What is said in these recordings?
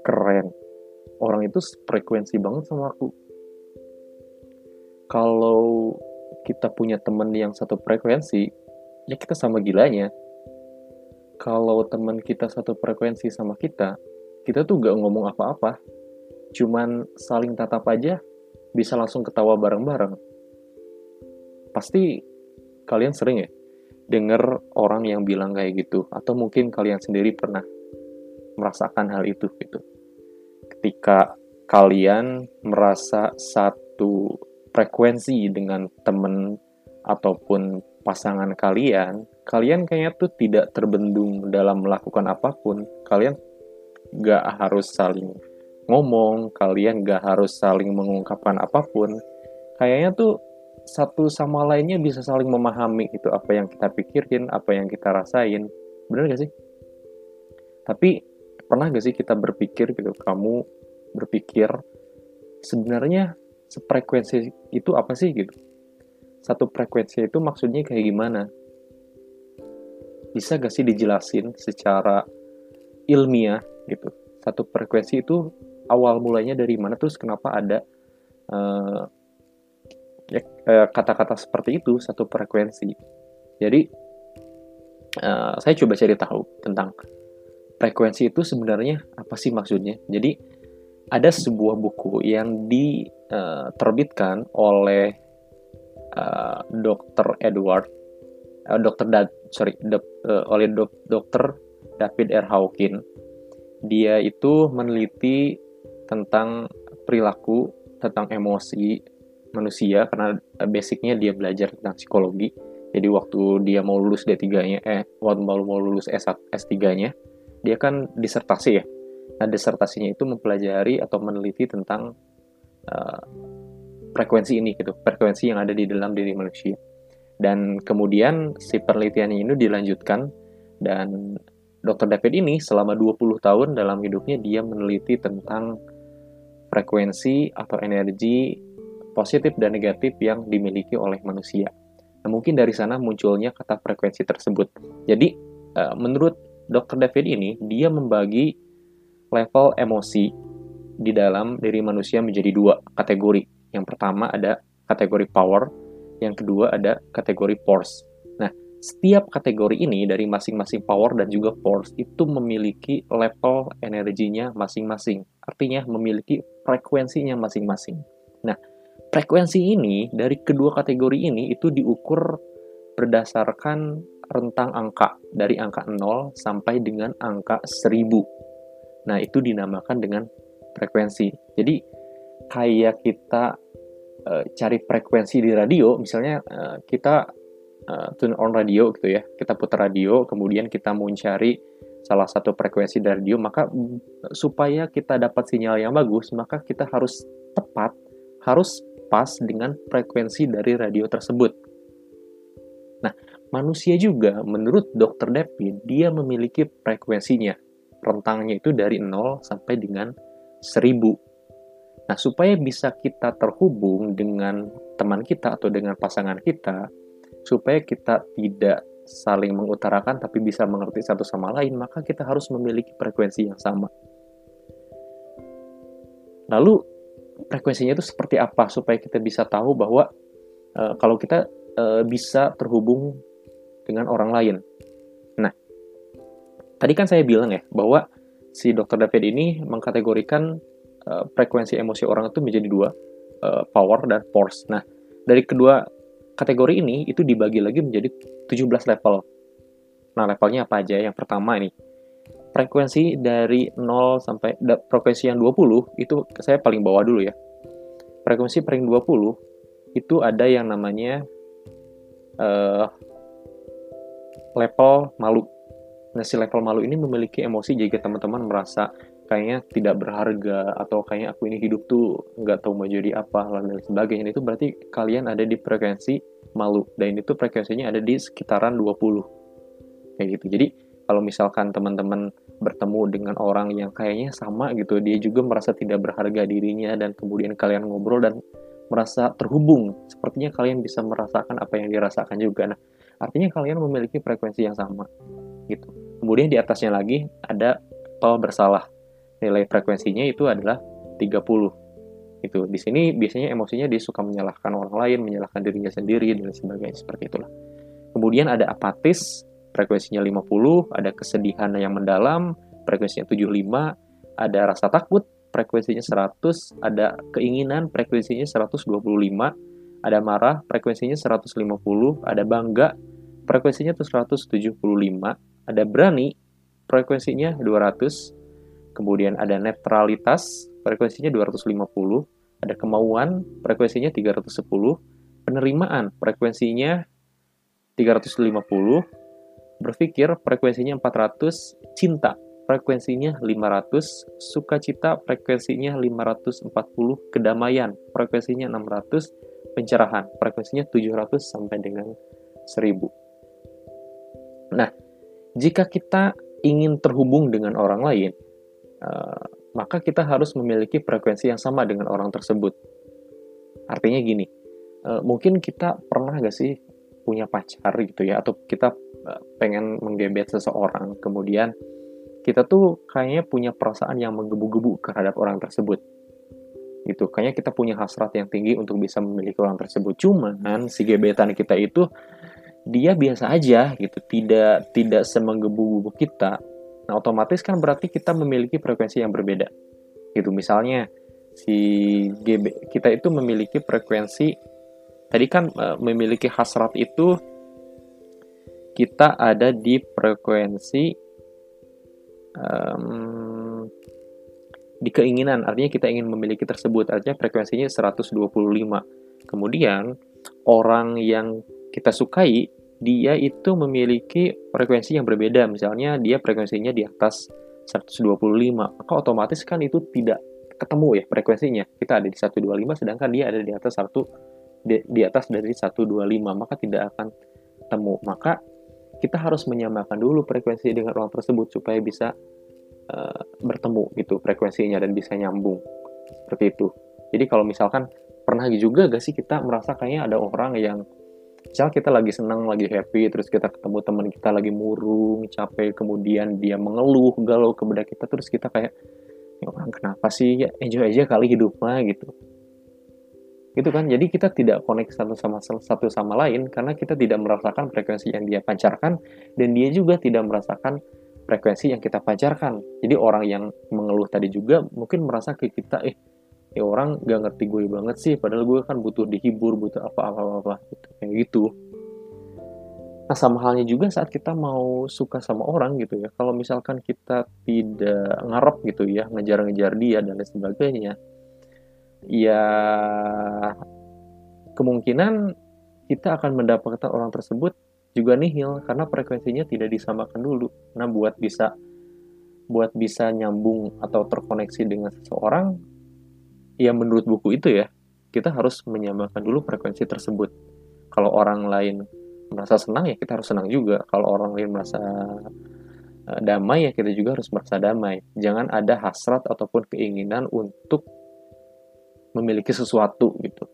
Keren. Orang itu frekuensi banget sama aku. Kalau kita punya temen yang satu frekuensi, ya kita sama gilanya. Kalau teman kita satu frekuensi sama kita, kita tuh gak ngomong apa-apa. Cuman saling tatap aja, bisa langsung ketawa bareng-bareng. Pasti kalian sering ya denger orang yang bilang kayak gitu atau mungkin kalian sendiri pernah merasakan hal itu gitu. Ketika kalian merasa satu frekuensi dengan temen ataupun pasangan kalian kalian kayaknya tuh tidak terbendung dalam melakukan apa pun. Kalian gak harus saling ngomong kalian gak harus saling mengungkapkan apa pun. Kayaknya tuh satu sama lainnya bisa saling memahami itu apa yang kita pikirin, apa yang kita rasain. Bener gak sih? Tapi pernah gak sih kita berpikir gitu, kamu berpikir sebenarnya sefrekuensi itu apa sih gitu? Satu frekuensi itu maksudnya kayak gimana? Bisa gak sih dijelasin secara ilmiah gitu? Satu frekuensi itu awal mulanya dari mana terus kenapa ada uh, kata-kata seperti itu satu frekuensi. Jadi uh, saya coba cari tahu tentang frekuensi itu sebenarnya apa sih maksudnya. Jadi ada sebuah buku yang diterbitkan eh, oleh uh, Dr. Edward, uh, Dr. Da, sorry, uh, oleh dok, Dr. David R. Hawkin. Dia itu meneliti tentang perilaku, tentang emosi, manusia karena eh, basicnya dia belajar tentang psikologi. Jadi waktu dia mau lulus D3-nya, eh waktu mau mau lulus S1, S3-nya, dia kan disertasi ya. Nah, disertasinya itu mempelajari atau meneliti tentang uh, frekuensi ini gitu, frekuensi yang ada di dalam diri manusia. Dan kemudian si penelitiannya ini dilanjutkan dan Dr. David ini selama 20 tahun dalam hidupnya dia meneliti tentang frekuensi atau energi positif dan negatif yang dimiliki oleh manusia. Nah, mungkin dari sana munculnya kata frekuensi tersebut. Jadi, uh, menurut Dr. David ini, dia membagi level emosi di dalam diri manusia menjadi dua kategori. Yang pertama ada kategori power, yang kedua ada kategori force. Nah, setiap kategori ini dari masing-masing power dan juga force itu memiliki level energinya masing-masing. Artinya memiliki frekuensinya masing-masing. Nah, Frekuensi ini dari kedua kategori ini itu diukur berdasarkan rentang angka dari angka 0 sampai dengan angka 1000. Nah, itu dinamakan dengan frekuensi. Jadi kayak kita uh, cari frekuensi di radio, misalnya uh, kita uh, tune on radio gitu ya. Kita putar radio, kemudian kita mau cari salah satu frekuensi dari radio, maka supaya kita dapat sinyal yang bagus, maka kita harus tepat, harus pas dengan frekuensi dari radio tersebut. Nah, manusia juga menurut Dr. David, dia memiliki frekuensinya. Rentangnya itu dari 0 sampai dengan 1000. Nah, supaya bisa kita terhubung dengan teman kita atau dengan pasangan kita, supaya kita tidak saling mengutarakan tapi bisa mengerti satu sama lain, maka kita harus memiliki frekuensi yang sama. Lalu frekuensinya itu seperti apa supaya kita bisa tahu bahwa uh, kalau kita uh, bisa terhubung dengan orang lain. Nah, tadi kan saya bilang ya bahwa si Dr. David ini mengkategorikan uh, frekuensi emosi orang itu menjadi dua, uh, power dan force. Nah, dari kedua kategori ini itu dibagi lagi menjadi 17 level. Nah, levelnya apa aja? Yang pertama ini, frekuensi dari 0 sampai frekuensi yang 20 itu saya paling bawah dulu ya. Frekuensi paling 20 itu ada yang namanya uh, level malu. Nah, si level malu ini memiliki emosi jika teman-teman merasa kayaknya tidak berharga atau kayaknya aku ini hidup tuh nggak tahu mau jadi apa dan sebagainya itu berarti kalian ada di frekuensi malu dan itu frekuensinya ada di sekitaran 20 kayak gitu jadi kalau misalkan teman-teman bertemu dengan orang yang kayaknya sama gitu. Dia juga merasa tidak berharga dirinya dan kemudian kalian ngobrol dan merasa terhubung. Sepertinya kalian bisa merasakan apa yang dirasakan juga. Nah artinya kalian memiliki frekuensi yang sama gitu. Kemudian di atasnya lagi ada tol bersalah. Nilai frekuensinya itu adalah 30 itu di sini biasanya emosinya dia suka menyalahkan orang lain menyalahkan dirinya sendiri dan sebagainya seperti itulah. Kemudian ada apatis frekuensinya 50 ada kesedihan yang mendalam frekuensinya 75 ada rasa takut frekuensinya 100 ada keinginan frekuensinya 125 ada marah frekuensinya 150 ada bangga frekuensinya tuh 175 ada berani frekuensinya 200 kemudian ada netralitas frekuensinya 250 ada kemauan frekuensinya 310 penerimaan frekuensinya 350 berpikir frekuensinya 400 cinta frekuensinya 500, sukacita frekuensinya 540, kedamaian frekuensinya 600, pencerahan frekuensinya 700 sampai dengan 1000. Nah, jika kita ingin terhubung dengan orang lain, uh, maka kita harus memiliki frekuensi yang sama dengan orang tersebut. Artinya gini, uh, mungkin kita pernah gak sih punya pacar gitu ya, atau kita uh, pengen menggebet seseorang, kemudian kita tuh kayaknya punya perasaan yang menggebu-gebu terhadap orang tersebut. Gitu kayaknya kita punya hasrat yang tinggi untuk bisa memiliki orang tersebut. Cuman si gebetan kita itu dia biasa aja gitu tidak tidak semenggebu-gebu kita. Nah otomatis kan berarti kita memiliki frekuensi yang berbeda. Gitu misalnya si GB kita itu memiliki frekuensi tadi kan e, memiliki hasrat itu kita ada di frekuensi um, di keinginan. Artinya kita ingin memiliki tersebut. Artinya frekuensinya 125 kemudian orang yang kita sukai dia itu memiliki frekuensi yang berbeda. Misalnya dia frekuensinya di atas 125 maka otomatis kan itu tidak ketemu ya frekuensinya. Kita ada di 125 sedangkan dia ada di atas satu di, atas dari 125 maka tidak akan ketemu maka kita harus menyamakan dulu frekuensi dengan orang tersebut supaya bisa uh, bertemu gitu frekuensinya dan bisa nyambung. Seperti itu. Jadi kalau misalkan pernah juga gak sih kita merasa kayaknya ada orang yang misal kita lagi senang, lagi happy, terus kita ketemu teman kita lagi murung, capek, kemudian dia mengeluh, galau kepada kita, terus kita kayak, ya orang kenapa sih, ya enjoy aja kali hidup mah gitu gitu kan? Jadi kita tidak connect satu sama satu sama lain karena kita tidak merasakan frekuensi yang dia pancarkan dan dia juga tidak merasakan frekuensi yang kita pancarkan. Jadi orang yang mengeluh tadi juga mungkin merasa ke kita eh ya orang gak ngerti gue banget sih padahal gue kan butuh dihibur butuh apa apa apa, gitu kayak gitu. Nah sama halnya juga saat kita mau suka sama orang gitu ya. Kalau misalkan kita tidak ngarep gitu ya ngejar-ngejar dia dan lain sebagainya ya kemungkinan kita akan mendapatkan orang tersebut juga nihil karena frekuensinya tidak disamakan dulu. Nah, buat bisa buat bisa nyambung atau terkoneksi dengan seseorang, ya menurut buku itu ya, kita harus menyamakan dulu frekuensi tersebut. Kalau orang lain merasa senang ya kita harus senang juga. Kalau orang lain merasa eh, damai ya kita juga harus merasa damai. Jangan ada hasrat ataupun keinginan untuk memiliki sesuatu gitu.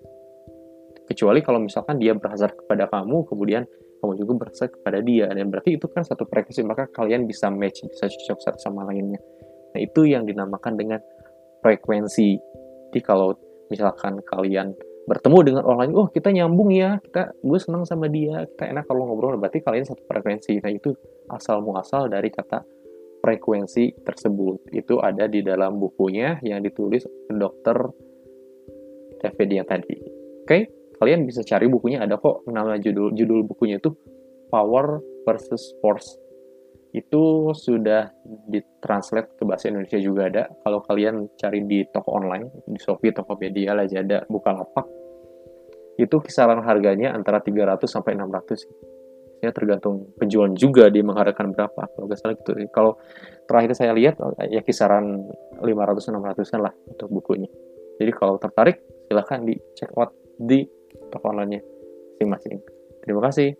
Kecuali kalau misalkan dia berhasrat kepada kamu, kemudian kamu juga berhasrat kepada dia, dan berarti itu kan satu frekuensi, maka kalian bisa match, bisa cocok satu sama lainnya. Nah itu yang dinamakan dengan frekuensi. Jadi kalau misalkan kalian bertemu dengan orang lain, oh kita nyambung ya, kita gue senang sama dia, kita enak kalau ngobrol, berarti kalian satu frekuensi. Nah itu asal muasal dari kata frekuensi tersebut. Itu ada di dalam bukunya yang ditulis dokter David yang tadi. Oke, kalian bisa cari bukunya ada kok nama judul judul bukunya itu Power versus Force. Itu sudah ditranslate ke bahasa Indonesia juga ada. Kalau kalian cari di toko online, di Shopee, Tokopedia, Lazada, Bukalapak, itu kisaran harganya antara 300 sampai 600 ya tergantung penjualan juga dia mengharapkan berapa kalau nggak salah gitu kalau terakhir saya lihat ya kisaran 500 600 kan lah untuk bukunya jadi kalau tertarik silahkan di check out di toko online-nya masing-masing. Terima kasih.